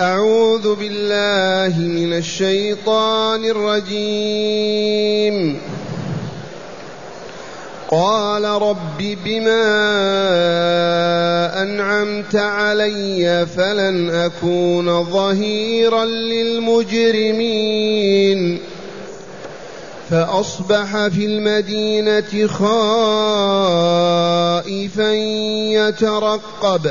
أعوذ بالله من الشيطان الرجيم. قال رب بما أنعمت علي فلن أكون ظهيرا للمجرمين. فأصبح في المدينة خائفا يترقب.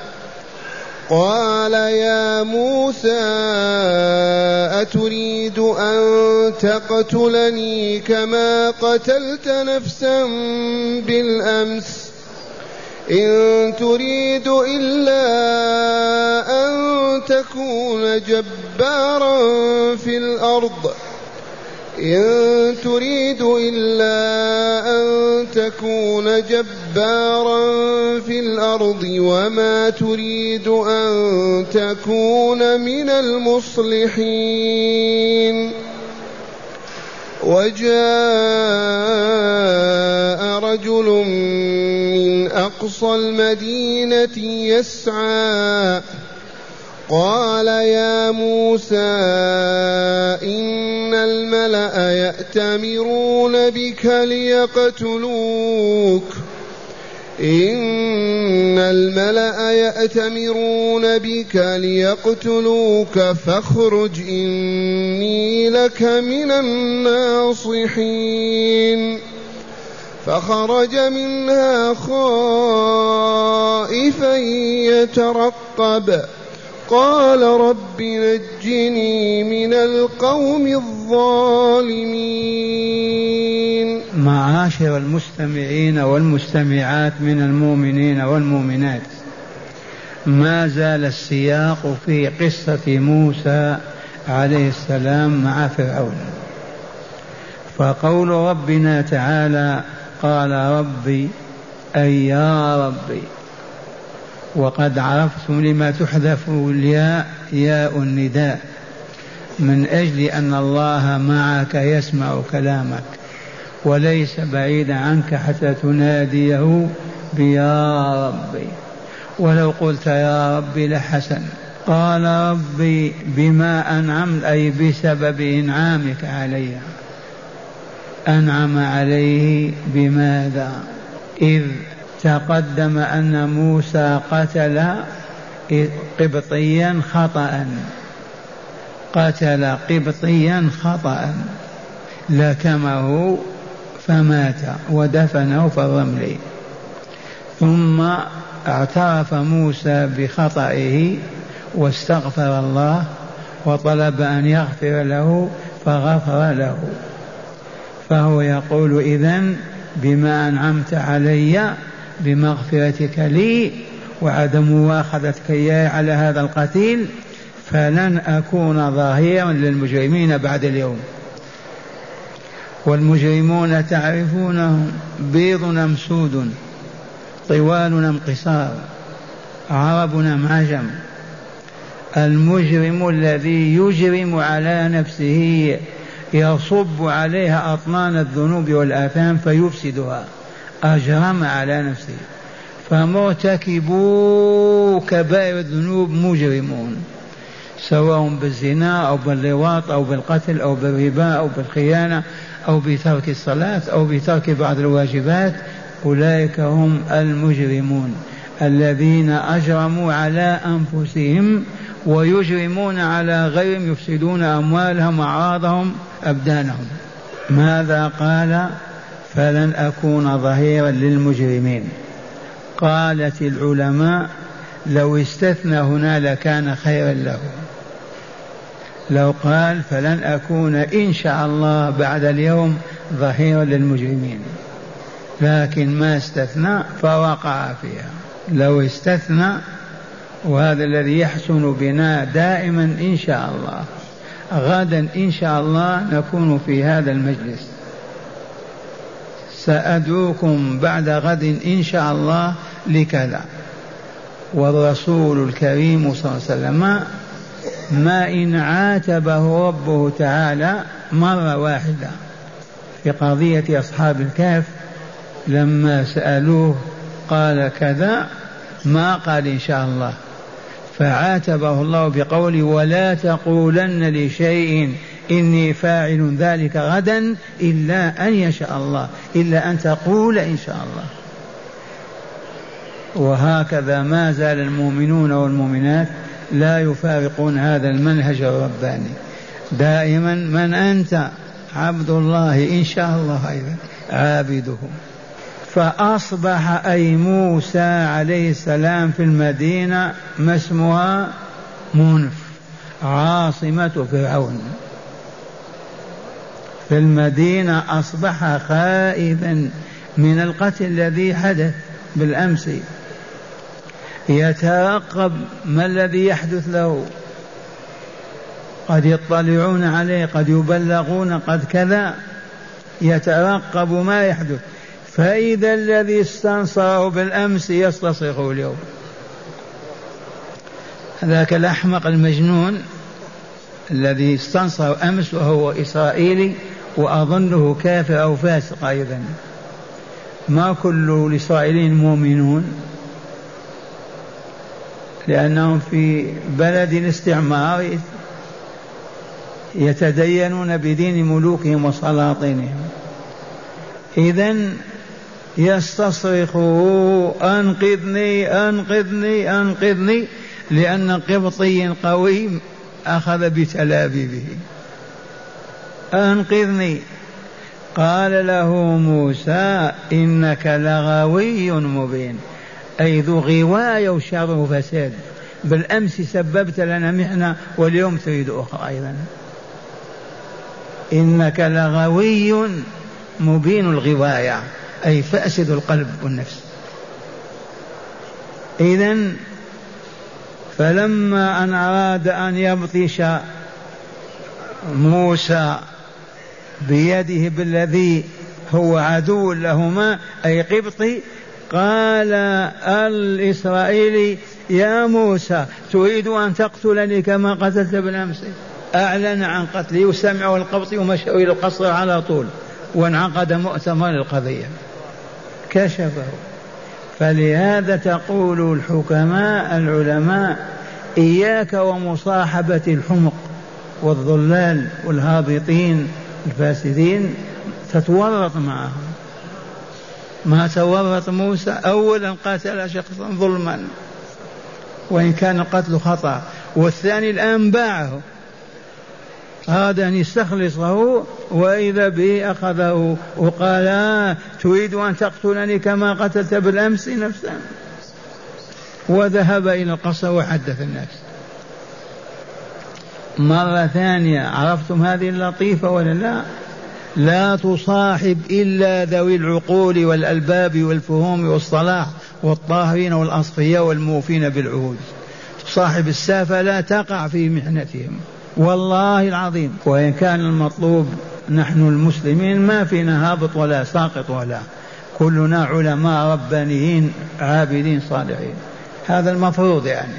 قال يا موسى أتريد أن تقتلني كما قتلت نفسا بالأمس؟ إن تريد إلا أن تكون جبارا في الأرض. إن تريد إلا أن تكون جبارا في الأرض وما تريد أن تكون من المصلحين. وجاء رجل من أقصى المدينة يسعى. قال يا موسى إن الملأ يأتمرون بك ليقتلوك. إن الملأ يأتمرون بك ليقتلوك فاخرج إني لك من الناصحين. فخرج منها خائفا يترقب. قال رب نجني من القوم الظالمين. معاشر المستمعين والمستمعات من المؤمنين والمؤمنات ما زال السياق في قصة موسى عليه السلام مع فرعون. فقول ربنا تعالى قال ربي أي يا ربي وقد عرفتم لما تحذف الياء ياء النداء من أجل أن الله معك يسمع كلامك وليس بعيد عنك حتى تناديه بيا ربي. ولو قلت يا ربي لحسن قال ربي بما أنعمت أي بسبب إنعامك علي. أنعم عليه بماذا؟ إذ تقدم أن موسى قتل قبطيا خطأ. قتل قبطيا خطأ. لكمه فمات ودفنه في الرمل. ثم اعترف موسى بخطئه واستغفر الله وطلب أن يغفر له فغفر له. فهو يقول إذن بما أنعمت علي بمغفرتك لي وعدم مواخذتك إياي على هذا القتيل فلن أكون ظهيرا للمجرمين بعد اليوم. والمجرمون تعرفونهم بيض أم سود طوال أم قصار عرب أم عجم المجرم الذي يجرم على نفسه يصب عليها أطنان الذنوب والآثام فيفسدها. أجرم على نفسه فمرتكبو كبائر الذنوب مجرمون. سواء بالزنا أو باللواط أو بالقتل أو بالربا أو بالخيانة أو بترك الصلاة أو بترك بعض الواجبات أولئك هم المجرمون. الذين أجرموا على أنفسهم ويجرمون على غيرهم يفسدون أموالهم وأعراضهم أبدانهم. ماذا قال فلن أكون ظهيرا للمجرمين. قالت العلماء لو استثنى هنا لكان خيرا له. لو قال فلن أكون إن شاء الله بعد اليوم ظهيرا للمجرمين. لكن ما استثنى فوقع فيها. لو استثنى وهذا الذي يحسن بنا دائما إن شاء الله. غدا إن شاء الله نكون في هذا المجلس. سأدعوكم بعد غد إن شاء الله لكذا. والرسول الكريم صلى الله عليه وسلم ما إن عاتبه ربه تعالى مرة واحدة. في قضية أصحاب الكهف لما سألوه قال كذا ما قال إن شاء الله. فعاتبه الله بقوله ولا تقولن لشيء إني فاعل ذلك غدا إلا أن يشاء الله إلا أن تقول إن شاء الله. وهكذا ما زال المؤمنون والمؤمنات لا يفارقون هذا المنهج الرباني. دائما من أنت؟ عبد الله إن شاء الله أيضا عابده. فأصبح أي موسى عليه السلام في المدينة ما اسمها؟ منف عاصمة فرعون. في المدينة أصبح خائفا من القتل الذي حدث بالأمس. يترقب ما الذي يحدث له؟ قد يطلعون عليه قد يبلغون قد كذا. يترقب ما يحدث. فإذا الذي استنصره بالأمس يستصرخه اليوم. ذاك الأحمق المجنون الذي استنصر أمس وهو إسرائيلي وأظنه كافر أو فاسق أيضا. ما كل الإسرائيليين مؤمنون لأنهم في بلد الاستعمار يتدينون بدين ملوكهم وسلاطينهم. إذا يستصرخه أنقذني أنقذني أنقذني لأن قبطي قوي أخذ بتلابيبه أنقذني. قال له موسى إنك لغوي مبين. أي ذو غواية وشر وفساد. بالأمس سببت لنا محنة واليوم تريد أخرى أيضا. إنك لغوي مبين الغواية. أي فأسد القلب والنفس. إذا فلما أن أراد أن يبطش موسى بيده بالذي هو عدو لهما أي قبطي قال الإسرائيلي يا موسى تريد أن تقتلني كما قتلت بالأمس أعلن عن قتله وسمعه القبطي ومشوا إلى القصر على طول. وانعقد مؤتمر القضية. كشفه. فلهذا تقول الحكماء العلماء إياك ومصاحبة الحمق والضلال والهابطين. الفاسدين تتورط معهم. ما تورط موسى أولا قاتل شخصا ظلما وإن كان القتل خطأ. والثاني الآن باعه. أراد أن يستخلصه وإذا به أخذه وقال آه تريد أن تقتلني كما قتلت بالأمس نفسا. وذهب إلى القصر وحدث الناس مرة ثانية عرفتم هذه اللطيفة ولا لا؟ لا تصاحب إلا ذوي العقول والألباب والفهوم والصلاح والطاهرين والأصفياء والموفين بالعهود. تصاحب السافة لا تقع في محنتهم. والله العظيم. وإن كان المطلوب نحن المسلمين ما فينا هابط ولا ساقط ولا. كلنا علماء ربانيين عابدين صالحين. هذا المفروض يعني.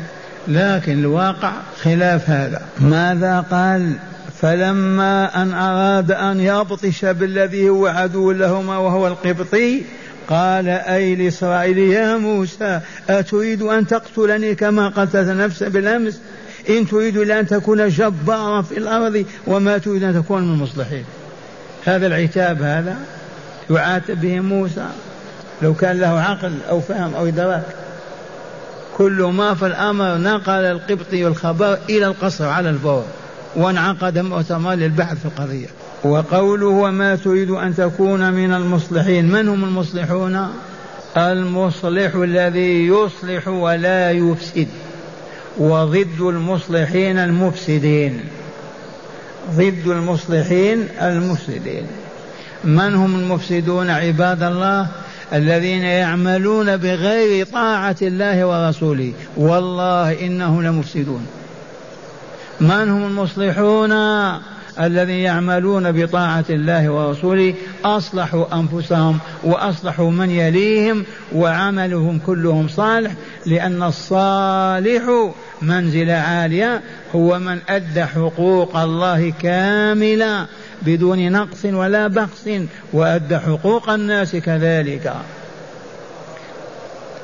لكن الواقع خلاف هذا. ماذا قال؟ فلما أن أراد أن يبطش بالذي هو عدو لهما وهو القبطي قال أي لإسرائيل يا موسى أتريد أن تقتلني كما قتلت نفسا بالأمس؟ إن تريد إلا أن تكون جبارا في الأرض وما تريد أن تكون من المصلحين. هذا العتاب هذا يعاتب به موسى لو كان له عقل أو فهم أو إدراك. كل ما في الأمر نقل القبطي الخبر إلى القصر على الفور وانعقد مؤتمر للبحث في القضية. وقوله وما تريد أن تكون من المصلحين من هم المصلحون؟ المصلح الذي يصلح ولا يفسد وضد المصلحين المفسدين. ضد المصلحين المفسدين. من هم المفسدون عباد الله؟ الذين يعملون بغير طاعة الله ورسوله. والله إنهم لمفسدون. من هم المصلحون؟ الذين يعملون بطاعة الله ورسوله. أصلحوا أنفسهم وأصلحوا من يليهم وعملهم كلهم صالح لأن الصالح منزلة عالية هو من أدى حقوق الله كاملة. بدون نقص ولا بخس وأدى حقوق الناس كذلك.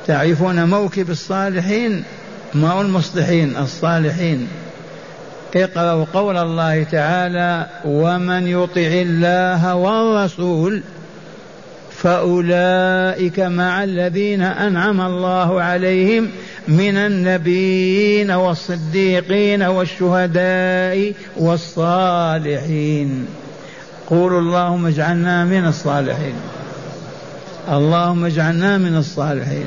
تعرفون موكب الصالحين؟ ما هو المصلحين؟ الصالحين. اقرأوا قول الله تعالى ومن يطع الله والرسول فأولئك مع الذين أنعم الله عليهم من النبيين والصديقين والشهداء والصالحين. قولوا اللهم اجعلنا من الصالحين. اللهم اجعلنا من الصالحين.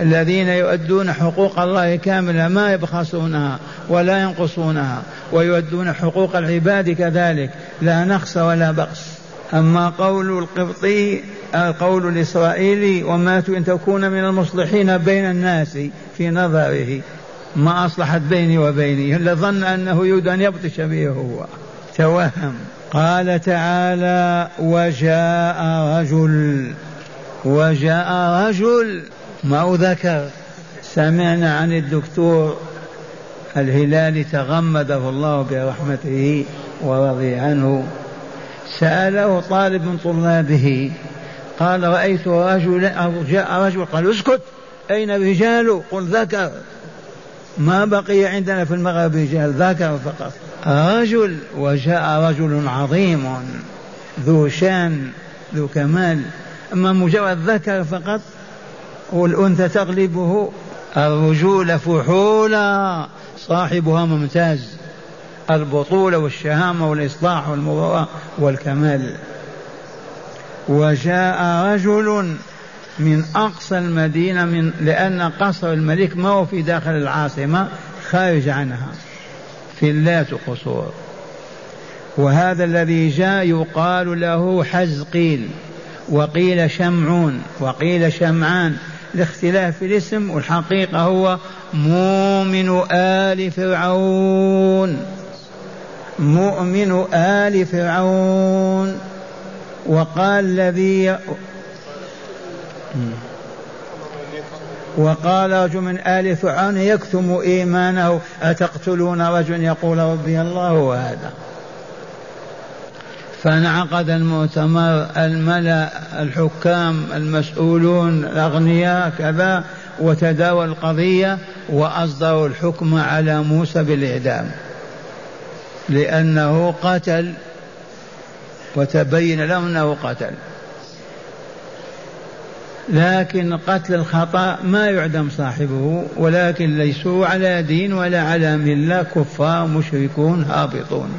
الذين يؤدون حقوق الله كاملة ما يبخسونها ولا ينقصونها ويؤدون حقوق العباد كذلك. لا نقص ولا بخس. أما قول القبطي القول الإسرائيلي وما إن تكون من المصلحين بين الناس في نظره. ما أصلحت بيني وبيني إلا ظن أنه يريد أن يبطش به هو. توهم. قال تعالى وجاء رجل وجاء رجل ما ذكر؟ سمعنا عن الدكتور الهلال تغمده الله برحمته ورضي عنه. سأله طالب من طلابه قال رأيت رجلا أو جاء رجل قال اسكت أين الرجال؟ قل ذكر. ما بقي عندنا في المغرب رجال ذكر فقط. رجل وجاء رجل عظيم ذو شان ذو كمال. أما مجرد ذكر فقط والأنثى تغلبه الرجول فحولا صاحبها ممتاز. البطولة والشهامة والإصلاح والمروءة والكمال. وجاء رجل من أقصى المدينة من لأن قصر الملك ما هو في داخل العاصمة خارج عنها. في اللات قصور. وهذا الذي جاء يقال له حزقيل وقيل شمعون وقيل شمعان. الاختلاف في الاسم والحقيقة هو مؤمن آل فرعون. مؤمن آل فرعون. وقال الذي وقال رجل من آل فرعون يكتم إيمانه أتقتلون رجل؟ يقول ربي الله هذا. فانعقد المؤتمر الملأ الحكام المسؤولون الأغنياء كذا وتداول القضية وأصدروا الحكم على موسى بالإعدام. لأنه قتل وتبين لهم أنه قتل. لكن قتل الخطأ ما يعدم صاحبه ولكن ليسوا على دين ولا على ملة كفار مشركون هابطون.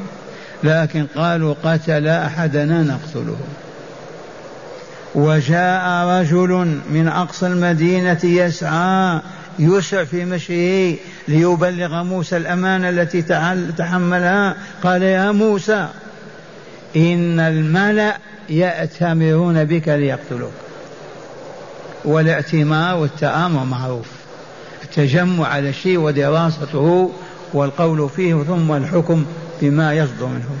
لكن قالوا قتل أحدنا نقتله. وجاء رجل من أقصى المدينة يسعى يسع في مشيه ليبلغ موسى الأمانة التي تحملها. قال يا موسى إن الملأ يأتمرون بك ليقتلوك. والاعتمار والتآمر معروف. التجمع على الشيء ودراسته والقول فيه ثم الحكم بما يصدر منهم.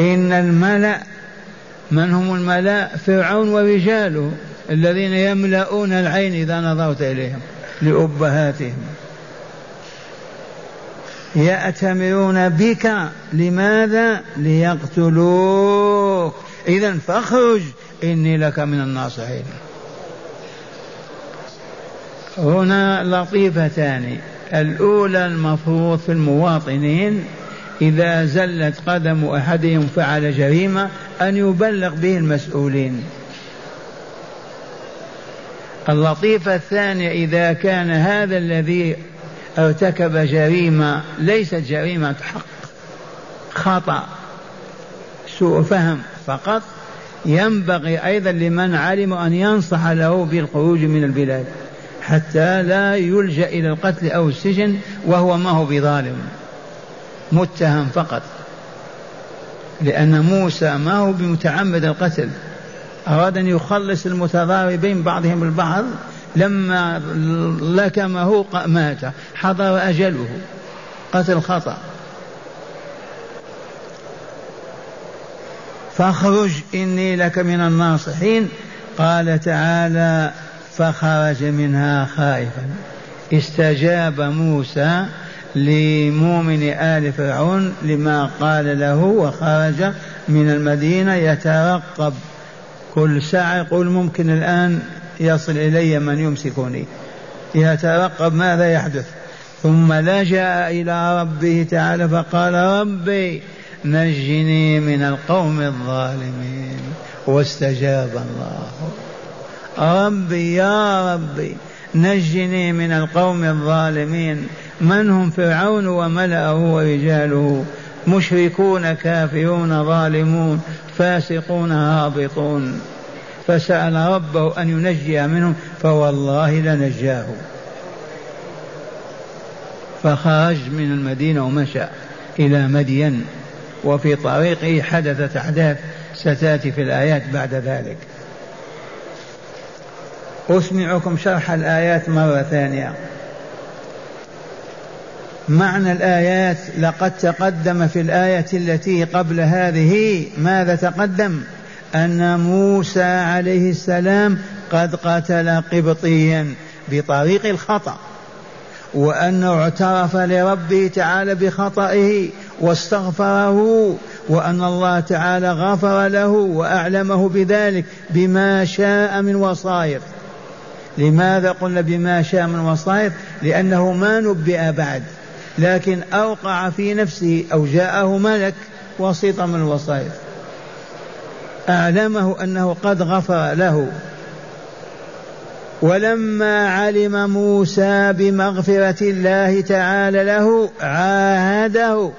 إن الملأ من هم الملأ؟ فرعون ورجاله الذين يملؤون العين إذا نظرت إليهم لأبهاتهم. يأتمرون بك لماذا؟ ليقتلوك. إذا فاخرج إني لك من الناصحين. هنا لطيفتان. الأولى المفروض في المواطنين إذا زلت قدم أحدهم فعل جريمة أن يبلغ به المسؤولين. اللطيفة الثانية إذا كان هذا الذي ارتكب جريمة ليست جريمة حق خطأ سوء فهم فقط ينبغي أيضا لمن علم أن ينصح له بالخروج من البلاد. حتى لا يلجأ إلى القتل أو السجن وهو ما هو بظالم. متهم فقط. لأن موسى ما هو بمتعمد القتل. أراد أن يخلص المتضاربين بعضهم البعض. لما لكمه مات. حضر أجله. قتل خطأ. فاخرج إني لك من الناصحين. قال تعالى فخرج منها خائفا. استجاب موسى لمؤمن آل فرعون لما قال له وخرج من المدينة يترقب. كل ساعة يقول ممكن الآن يصل إلي من يمسكني. يترقب ماذا يحدث؟ ثم لجأ إلى ربه تعالى فقال ربي نجني من القوم الظالمين. واستجاب الله. ربي يا ربي نجني من القوم الظالمين. من هم فرعون وملأه ورجاله؟ مشركون كافرون ظالمون فاسقون هابطون. فسأل ربه أن ينجي منهم فوالله لنجاه. فخرج من المدينة ومشى إلى مدين وفي طريقه حدثت أحداث ستأتي في الآيات بعد ذلك. أسمعكم شرح الآيات مرة ثانية. معنى الآيات لقد تقدم في الآية التي قبل هذه. ماذا تقدم؟ أن موسى عليه السلام قد قتل قبطيا بطريق الخطأ وأنه اعترف لربه تعالى بخطئه واستغفره وأن الله تعالى غفر له وأعلمه بذلك بما شاء من وصايا. لماذا قلنا بما شاء من وصايا لأنه ما نبئ بعد لكن أوقع في نفسه أو جاءه ملك وسيط من الوصايا أعلمه أنه قد غفر له. ولما علم موسى بمغفرة الله تعالى له عاهده.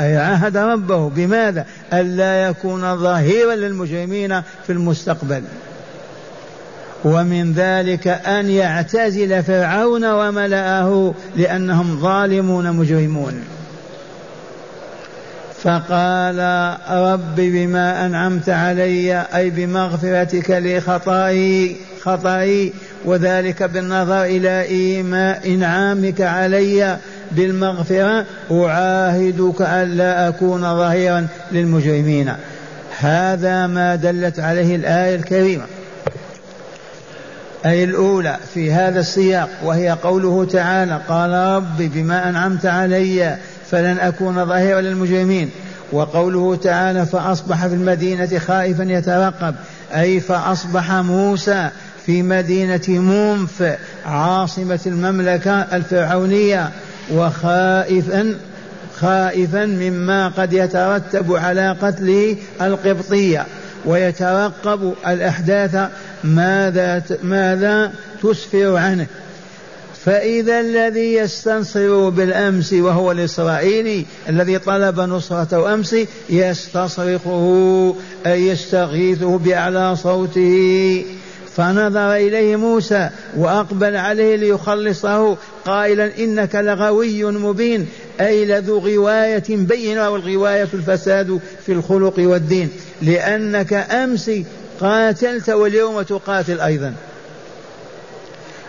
أي عاهد ربه. بماذا؟ ألا يكون ظهيرا للمجرمين في المستقبل. ومن ذلك أن يعتزل فرعون وملأه لأنهم ظالمون مجرمون. فقال رب بما أنعمت علي أي بمغفرتك لخطائي خطائي وذلك بالنظر إلى إيماء إنعامك علي بالمغفرة أعاهدك ألا أكون ظهيرا للمجرمين. هذا ما دلت عليه الآية الكريمة. أي الأولى في هذا السياق وهي قوله تعالى قال رب بما أنعمت علي فلن أكون ظهيرا للمجرمين وقوله تعالى فأصبح في المدينة خائفا يترقب أي فأصبح موسى في مدينة منف عاصمة المملكة الفرعونية وخائفا خائفا مما قد يترتب على قتله القبطية ويترقب الأحداث ماذا ماذا تسفر عنه. فإذا الذي يستنصر بالأمس وهو الإسرائيلي الذي طلب نصرته أمس يستصرخه أي يستغيثه بأعلى صوته. فنظر إليه موسى وأقبل عليه ليخلصه قائلا إنك لغوي مبين. أي لذو غواية بينة والغواية الفساد في الخلق والدين. لأنك أمس قاتلت واليوم تقاتل أيضا.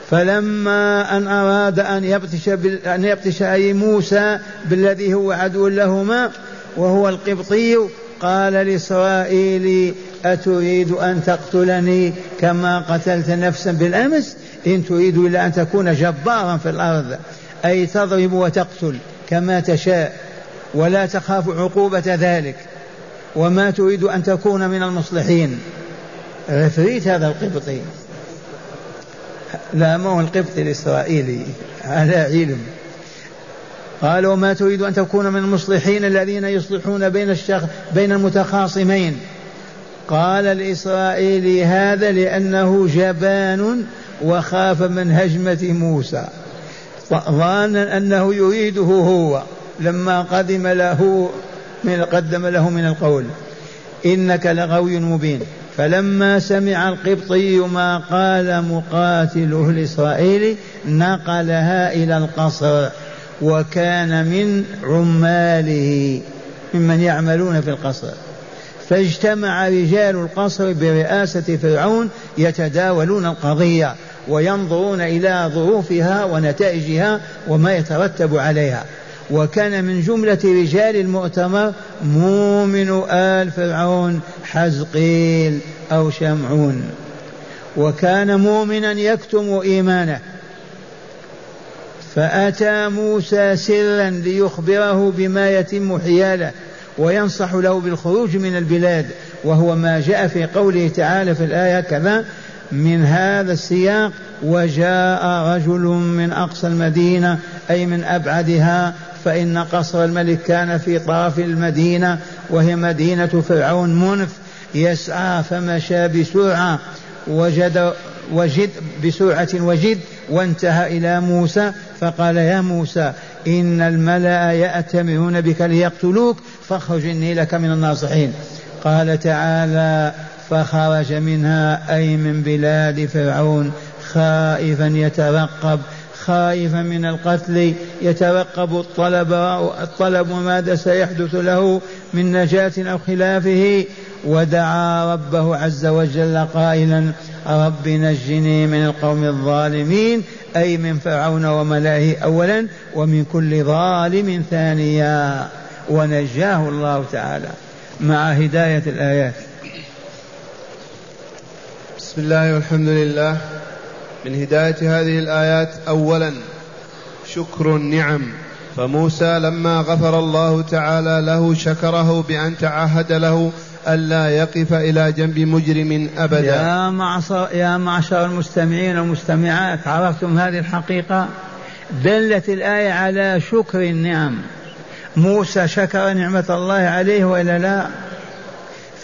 فلما أن أراد أن يبتش أن يبتش أي موسى بالذي هو عدو لهما وهو القبطي قال لإسرائيل أتريد أن تقتلني كما قتلت نفسا بالأمس؟ إن تريد إلا أن تكون جبارا في الأرض أي تضرب وتقتل. كما تشاء ولا تخاف عقوبة ذلك وما تريد أن تكون من المصلحين. عفريت هذا القبطي. لا ما هو القبطي الإسرائيلي على علم. قال وما تريد أن تكون من المصلحين الذين يصلحون بين الشخ بين المتخاصمين. قال الإسرائيلي هذا لأنه جبان وخاف من هجمة موسى. ظانا أنه يريده هو لما قدم له من قدم له من القول. إنك لغوي مبين. فلما سمع القبطي ما قال مقاتله الإسرائيلي نقلها إلى القصر وكان من عماله ممن يعملون في القصر. فاجتمع رجال القصر برئاسة فرعون يتداولون القضية. وينظرون إلى ظروفها ونتائجها وما يترتب عليها. وكان من جملة رجال المؤتمر مؤمن آل فرعون حزقيل أو شمعون. وكان مؤمنا يكتم إيمانه. فأتى موسى سرا ليخبره بما يتم حياله وينصح له بالخروج من البلاد وهو ما جاء في قوله تعالى في الآية كذا من هذا السياق وجاء رجل من أقصى المدينة أي من أبعدها فإن قصر الملك كان في طرف المدينة وهي مدينة فرعون منف يسعى فمشى بسرعة وجد وجد بسرعة وجد وانتهى إلى موسى فقال يا موسى إن الملأ يأتمرون بك ليقتلوك فاخرج إني لك من الناصحين. قال تعالى فخرج منها أي من بلاد فرعون خائفا يترقب خائفا من القتل يترقب الطلب الطلب ماذا سيحدث له من نجاة أو خلافه؟ ودعا ربه عز وجل قائلا رب نجني من القوم الظالمين أي من فرعون وملائه أولا ومن كل ظالم ثانيا. ونجاه الله تعالى مع هداية الآيات. بسم الله والحمد لله. من هداية هذه الآيات أولا شكر النعم. فموسى لما غفر الله تعالى له شكره بأن تعهد له ألا يقف إلى جنب مجرم أبدا. يا معشر, يا معشر المستمعين والمستمعات عرفتم هذه الحقيقة؟ دلت الآية على شكر النعم. موسى شكر نعمة الله عليه وإلا لا؟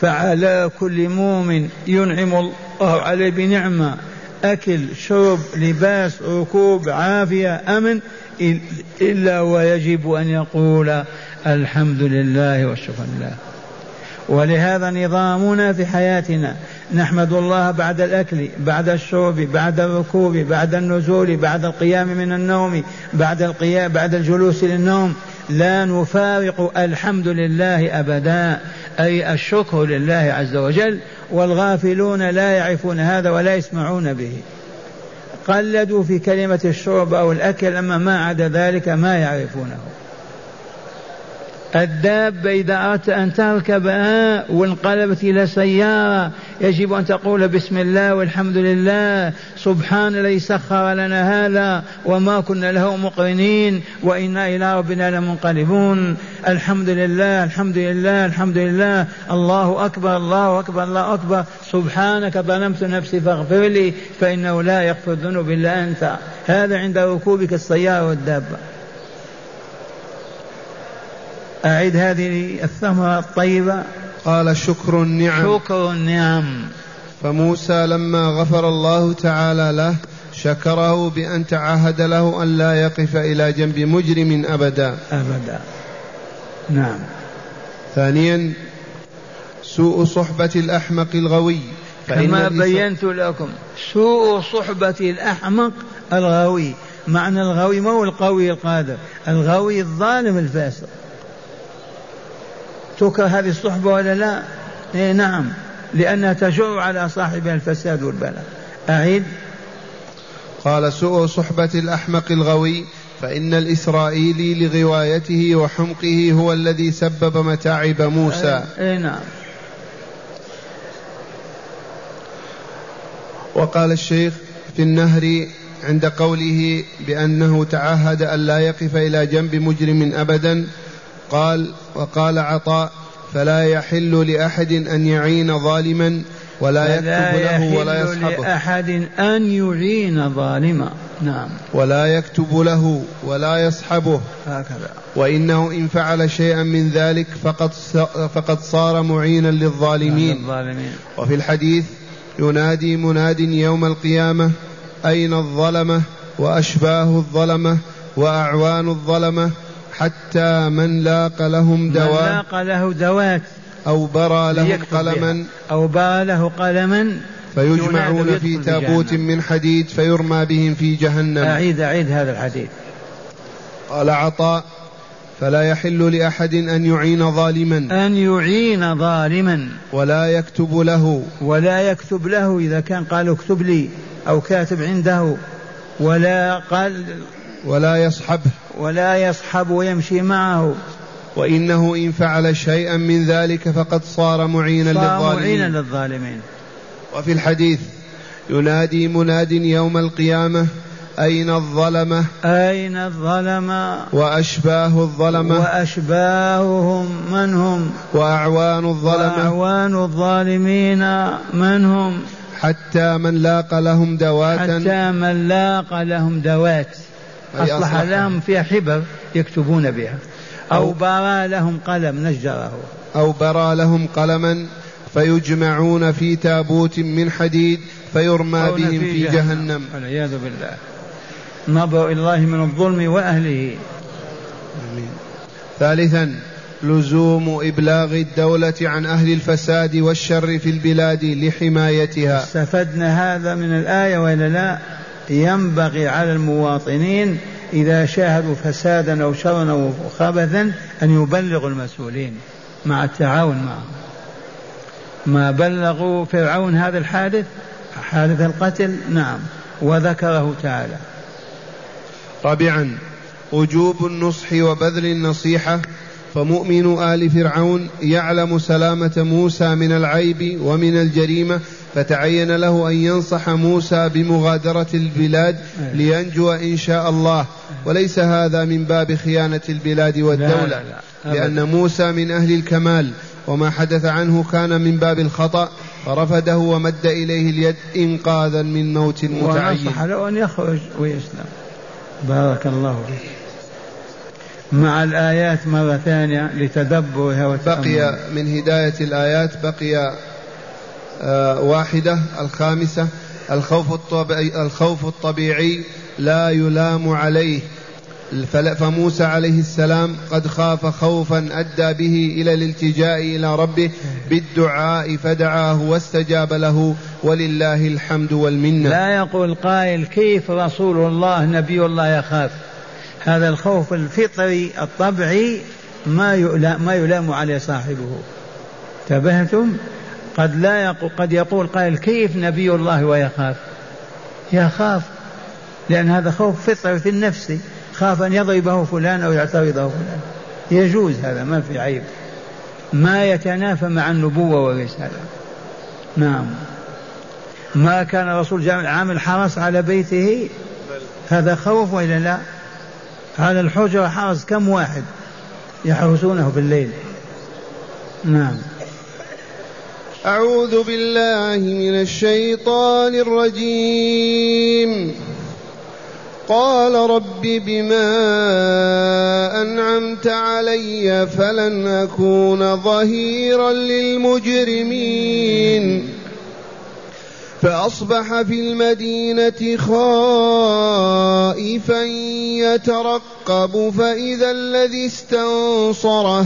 فعلى كل مؤمن ينعم الله عليه بنعمة. أكل شرب لباس ركوب عافية أمن إلا ويجب أن يقول الحمد لله والشكر لله. ولهذا نظامنا في حياتنا نحمد الله بعد الأكل بعد الشرب بعد الركوب بعد النزول بعد القيام من النوم بعد القيام بعد الجلوس للنوم. لا نفارق الحمد لله أبدا أي الشكر لله عز وجل. والغافلون لا يعرفون هذا ولا يسمعون به. قلدوا في كلمة الشرب أو الأكل أما ما عدا ذلك ما يعرفونه. الدابة إذا أردت أن تركبها وانقلبت إلى سيارة يجب أن تقول بسم الله والحمد لله سبحان الذي سخر لنا هذا وما كنا له مقرنين وإنا إلى ربنا لمنقلبون. الحمد لله الحمد لله الحمد لله. الله أكبر الله أكبر الله أكبر. سبحانك ظلمت نفسي فاغفر لي فإنه لا يغفر الذنوب إلا أنت. هذا عند ركوبك السيارة والدابة. أعد هذه الثمرة الطيبة. قال شكر النعم. شكر النعم. فموسى لما غفر الله تعالى له شكره بأن تعهد له أن لا يقف إلى جنب مجرم أبدا. أبدا. نعم. ثانيا سوء صحبة الأحمق الغوي. كما بينت لكم سوء صحبة الأحمق الغوي. معنى الغوي ما هو القوي القادر؟ الغوي الظالم الفاسق. تكره هذه الصحبة ولا لا؟ إيه نعم. لأنها تجر على صاحبها الفساد والبلاء. أعيد. قال سوء صحبة الأحمق الغوي فإن الإسرائيلي لغوايته وحمقه هو الذي سبب متاعب موسى. أي نعم. وقال الشيخ في النهر عند قوله بأنه تعهد أن لا يقف إلى جنب مجرم أبدا قال وقال عطاء فلا يحل لأحد أن يعين ظالما ولا يكتب له ولا يصحبه. لأحد أن يعين ظالما. نعم. ولا يكتب له ولا يصحبه. هكذا. وإنه إن فعل شيئا من ذلك فقد فقد صار معينا للظالمين. الظالمين وفي الحديث ينادي مناد يوم القيامة أين الظلمة؟ وأشباه الظلمة وأعوان الظلمة حتى من لاق لهم دواء من لاق له دوات أو برى لهم قلما. أو برى له قلما. فيجمعون في تابوت من حديد فيرمى بهم في جهنم. أعيد أعيد هذا الحديث. قال عطاء فلا يحل لأحد أن يعين ظالما. أن يعين ظالما. ولا يكتب له. ولا يكتب له. إذا كان قال اكتب لي أو كاتب عنده. ولا قال ولا يصحبه ولا يصحب ويمشي معه. وإنه إن فعل شيئا من ذلك فقد صار معينا صار للظالمين. معينا للظالمين. وفي الحديث ينادي مناد يوم القيامة أين الظلمة؟ أين الظلمة؟ وأشباه الظلمة. وأشباههم من هم؟ وأعوان الظلمة. وأعوان الظالمين من هم؟ حتى من لاق لهم دوات حتى من لاق لهم دوات. أصلح. لهم فيها حبر يكتبون بها. أو برى لهم قلم نجره. أو برى لهم قلما فيجمعون في تابوت من حديد فيرمى بهم في جهنم. والعياذ بالله. نبأ الله من الظلم وأهله. آمين. ثالثا لزوم إبلاغ الدولة عن أهل الفساد والشر في البلاد لحمايتها. استفدنا هذا من الآية وإلا لا؟ ينبغي على المواطنين إذا شاهدوا فسادا أو شرا أو خبثا أن يبلغوا المسؤولين مع التعاون معهم. ما بلغوا فرعون هذا الحادث؟ حادث القتل؟ نعم. وذكره تعالى. رابعا وجوب النصح وبذل النصيحة فمؤمن آل فرعون يعلم سلامة موسى من العيب ومن الجريمة فتعين له أن ينصح موسى بمغادرة البلاد لينجو إن شاء الله. وليس هذا من باب خيانة البلاد والدولة لأن موسى من أهل الكمال وما حدث عنه كان من باب الخطأ. فرفده ومد إليه اليد إنقاذا من موت متعين. ونصح له أن يخرج ويسلم. بارك الله فيك. مع الآيات مرة ثانية لتدبرها بقي من هداية الآيات بقي واحدة الخامسة الخوف الطبيعي, الخوف الطبيعي لا يلام عليه. فموسى عليه السلام قد خاف خوفا أدى به إلى الالتجاء إلى ربه بالدعاء فدعاه واستجاب له ولله الحمد والمنة. لا يقول قائل كيف رسول الله نبي الله يخاف؟ هذا الخوف الفطري الطبيعي ما يلام, ما يلام عليه صاحبه. انتبهتم؟ قد لا يقول قد يقول قائل كيف نبي الله ويخاف؟ يخاف لأن هذا خوف فطري في النفس خاف أن يضربه فلان أو يعترضه فلان. يجوز هذا ما في عيب. ما يتنافى مع النبوة والرسالة. نعم. ما كان جامع- عامل حرس على بيته؟ هذا خوف وإلا لا؟ على الحجرة حرس كم واحد يحرسونه بالليل نعم. أعوذ بالله من الشيطان الرجيم. قال رب بما أنعمت علي فلن أكون ظهيرا للمجرمين. فأصبح في المدينة خائفا يترقب فإذا الذي استنصره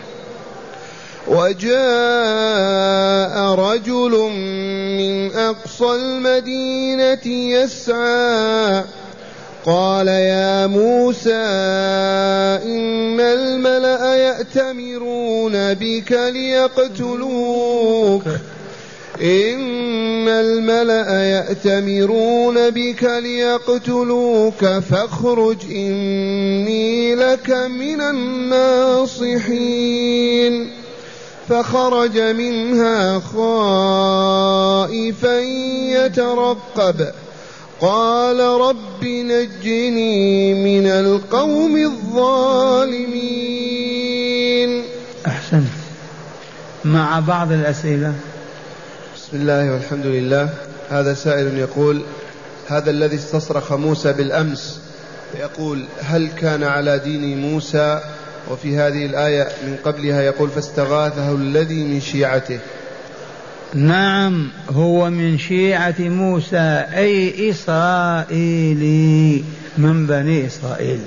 وجاء رجل من أقصى المدينة يسعى. قال يا موسى إن الملأ يأتمرون بك ليقتلوك. إن الملأ يأتمرون بك ليقتلوك فاخرج إني لك من الناصحين. فخرج منها خائفا يترقب. قال رب نجني من القوم الظالمين. أحسنت. مع بعض الأسئلة. بسم الله والحمد لله. هذا سائل يقول هذا الذي استصرخ موسى بالأمس يقول هل كان على دين موسى وفي هذه الآية من قبلها يقول فاستغاثه الذي من شيعته. نعم هو من شيعة موسى أي إسرائيلي من بني إسرائيل.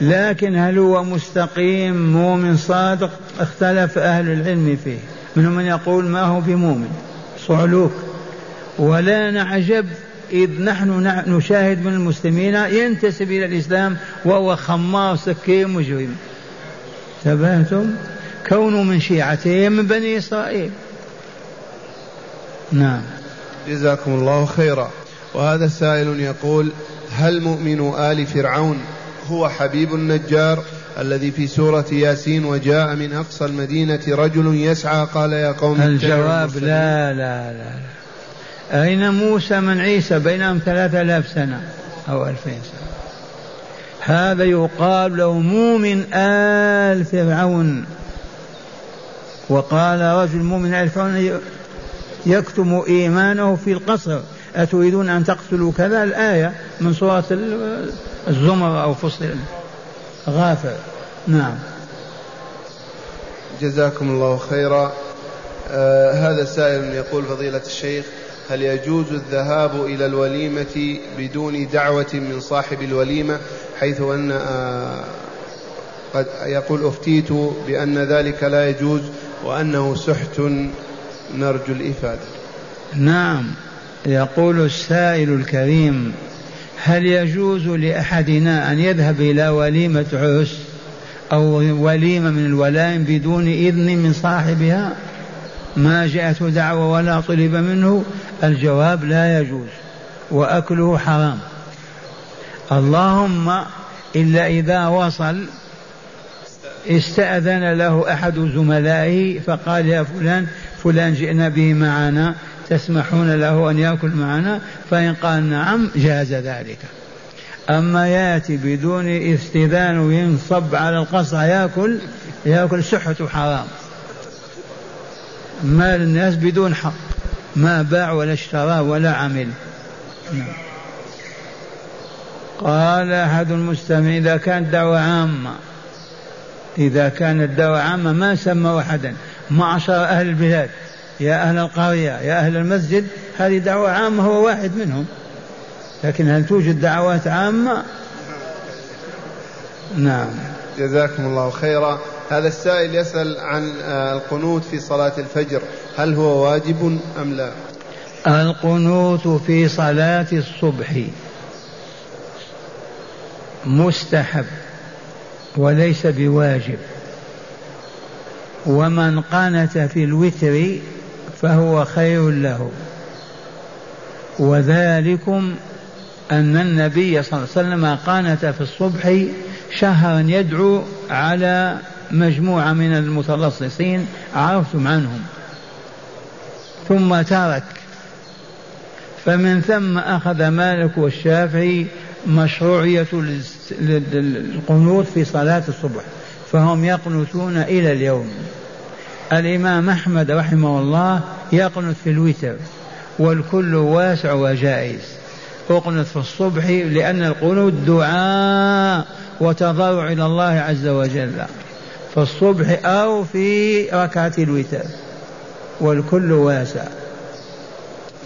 لكن هل هو مستقيم مؤمن صادق؟ اختلف أهل العلم فيه. منهم من يقول ما هو بمؤمن صعلوك. ولا نعجب إذ نحن نشاهد من المسلمين ينتسب إلى الإسلام وهو خمار سكين مجرم. تبهتم كونه من شيعته من بني إسرائيل. نعم. جزاكم الله خيرا. وهذا سائل يقول هل مؤمن آل فرعون هو حبيب النجار الذي في سورة ياسين وجاء من أقصى المدينة رجل يسعى؟ قال يا قوم الجواب لا لا لا, لا. أين موسى من عيسى بينهم ثلاثة آلاف سنة أو ألفين سنة؟ هذا يقال له مؤمن آل فرعون. وقال رجل مؤمن آل فرعون يكتم إيمانه في القصر. أتريدون أن تقتلوا كذا؟ الآية من سورة الزمر أو فصل غافر نعم. جزاكم الله خيرا. آه هذا سائل يقول فضيلة الشيخ هل يجوز الذهاب إلى الوليمة بدون دعوة من صاحب الوليمة؟ حيث أن آه قد يقول أفتيت بأن ذلك لا يجوز وأنه سحت نرجو الإفادة. نعم يقول السائل الكريم هل يجوز لأحدنا أن يذهب إلى وليمة عرس أو وليمة من الولائم بدون إذن من صاحبها؟ ما جاءته دعوة ولا طلب منه الجواب لا يجوز وأكله حرام. اللهم إلا إذا وصل استأذن له أحد زملائه فقال يا فلان فلان جئنا به معنا تسمحون له أن يأكل معنا؟ فإن قال نعم جاز ذلك. أما يأتي بدون استئذان وينصب على القصع يأكل يأكل سحة حرام. مال الناس بدون حق. ما باع ولا اشترى ولا عمل. نعم. قال أحد المستمعين إذا كانت دعوة عامة إذا كانت دعوة عامة ما سمى أحدا. معشر أهل البلاد. يا أهل القرية يا أهل المسجد هذه دعوة عامة هو واحد منهم. لكن هل توجد دعوات عامة؟ نعم. جزاكم الله خيرا. هذا السائل يسأل عن آه، القنوت في صلاة الفجر هل هو واجب أم لا؟ القنوت في صلاة الصبح مستحب وليس بواجب. ومن قنت في الوتر فهو خير له. وذلكم أن النبي صلى الله عليه وسلم قانت في الصبح شهرا يدعو على مجموعة من المتلصصين عرفتم عنهم. ثم ترك. فمن ثم أخذ مالك والشافعي مشروعية القنوت في صلاة الصبح فهم يقنتون إلى اليوم. الإمام أحمد رحمه الله يقنت في الوتر والكل واسع وجائز. أقنت في الصبح لأن القنوت دعاء وتضرع إلى الله عز وجل. في الصبح أو في ركعة الوتر والكل واسع.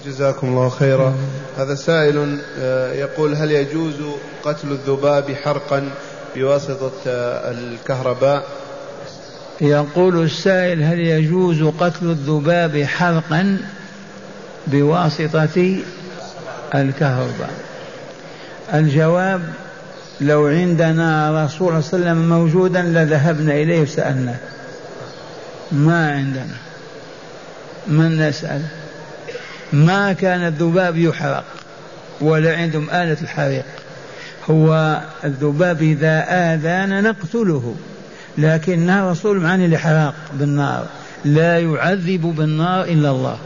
جزاكم الله خيرا. هذا سائل آه، يقول هل يجوز قتل الذباب حرقا بواسطة آه، الكهرباء؟ يقول السائل هل يجوز قتل الذباب حرقا بواسطة الكهرباء؟ الجواب لو عندنا رسول صلى الله عليه وسلم موجودا لذهبنا إليه وسألناه ما عندنا. من نسأل؟ ما كان الذباب يحرق ولا عندهم آلة الحريق. هو الذباب إذا آذانا نقتله لكنها رسول عن الإحراق بالنار لا يعذب بالنار إلا الله.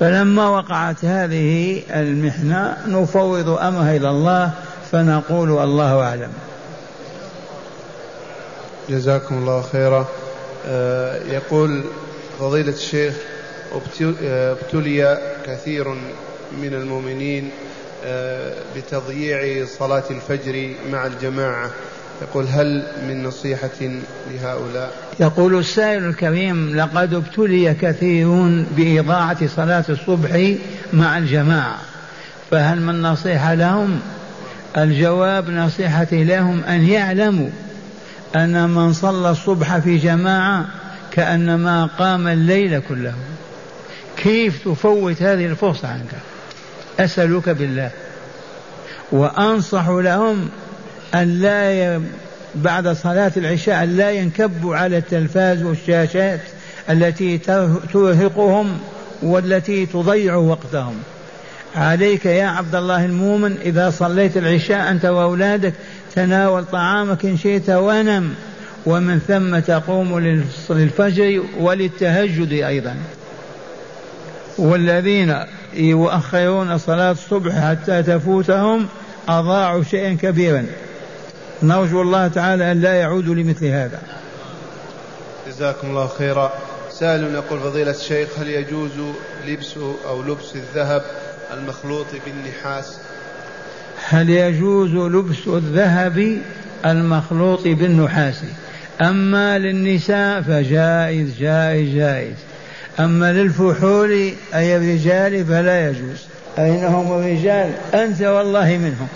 فلما وقعت هذه المحنة نفوض أمرها إلى الله فنقول الله أعلم. جزاكم الله خيرا. آه، يقول فضيلة الشيخ ابتلي كثير من المؤمنين آه، بتضييع صلاة الفجر مع الجماعة. يقول هل من نصيحة لهؤلاء؟ يقول السائل الكريم لقد ابتلي كثيرون بإضاعة صلاة الصبح مع الجماعة. فهل من نصيحة لهم؟ الجواب نصيحتي لهم أن يعلموا أن من صلى الصبح في جماعة كأنما قام الليل كله. كيف تفوت هذه الفرصة عنك؟ أسألك بالله. وأنصح لهم أن لا ي... بعد صلاة العشاء أن لا ينكبوا على التلفاز والشاشات التي ترهقهم والتي تضيع وقتهم. عليك يا عبد الله المؤمن إذا صليت العشاء أنت وأولادك تناول طعامك إن شئت ونم. ومن ثم تقوم للفجر وللتهجد أيضا. والذين يؤخرون صلاة الصبح حتى تفوتهم أضاعوا شيئا كبيرا. نرجو الله تعالى أن لا يعودوا لمثل هذا. جزاكم الله خيرا. سائل يقول فضيلة الشيخ هل يجوز لبس أو لبس الذهب المخلوط بالنحاس هل يجوز لبس الذهب المخلوط بالنحاس؟ أما للنساء فجائز جائز جائز. أما للفحول أي الرجال فلا يجوز. أين هم الرجال؟ أنت والله منهم.